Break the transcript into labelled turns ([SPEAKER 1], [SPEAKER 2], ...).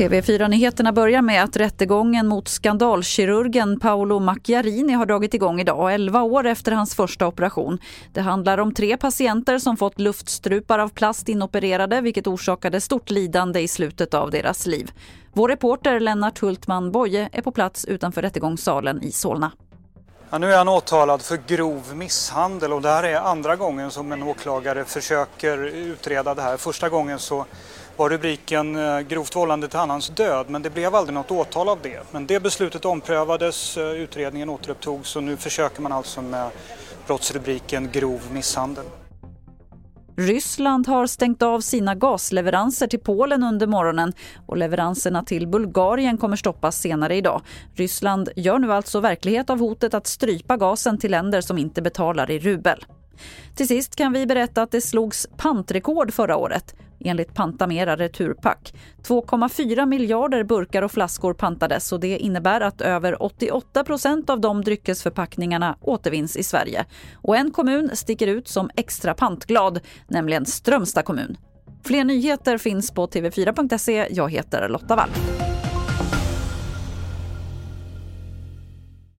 [SPEAKER 1] TV4-nyheterna börjar med att rättegången mot skandalkirurgen Paolo Macchiarini har dragit igång idag, 11 år efter hans första operation. Det handlar om tre patienter som fått luftstrupar av plast inopererade vilket orsakade stort lidande i slutet av deras liv. Vår reporter Lennart Hultman Boye är på plats utanför rättegångssalen i Solna.
[SPEAKER 2] Ja, nu är han åtalad för grov misshandel och det här är andra gången som en åklagare försöker utreda det här. Första gången så var rubriken eh, grovt vållande till annans död men det blev aldrig något åtal av det. Men det beslutet omprövades, eh, utredningen återupptogs och nu försöker man alltså med brottsrubriken grov misshandel.
[SPEAKER 1] Ryssland har stängt av sina gasleveranser till Polen under morgonen och leveranserna till Bulgarien kommer stoppas senare idag. Ryssland gör nu alltså verklighet av hotet att strypa gasen till länder som inte betalar i rubel. Till sist kan vi berätta att det slogs pantrekord förra året enligt Pantamera Returpack. 2,4 miljarder burkar och flaskor pantades och det innebär att över 88 procent av de dryckesförpackningarna återvinns i Sverige. Och en kommun sticker ut som extra pantglad, nämligen Strömstad kommun. Fler nyheter finns på tv4.se. Jag heter Lotta Wall.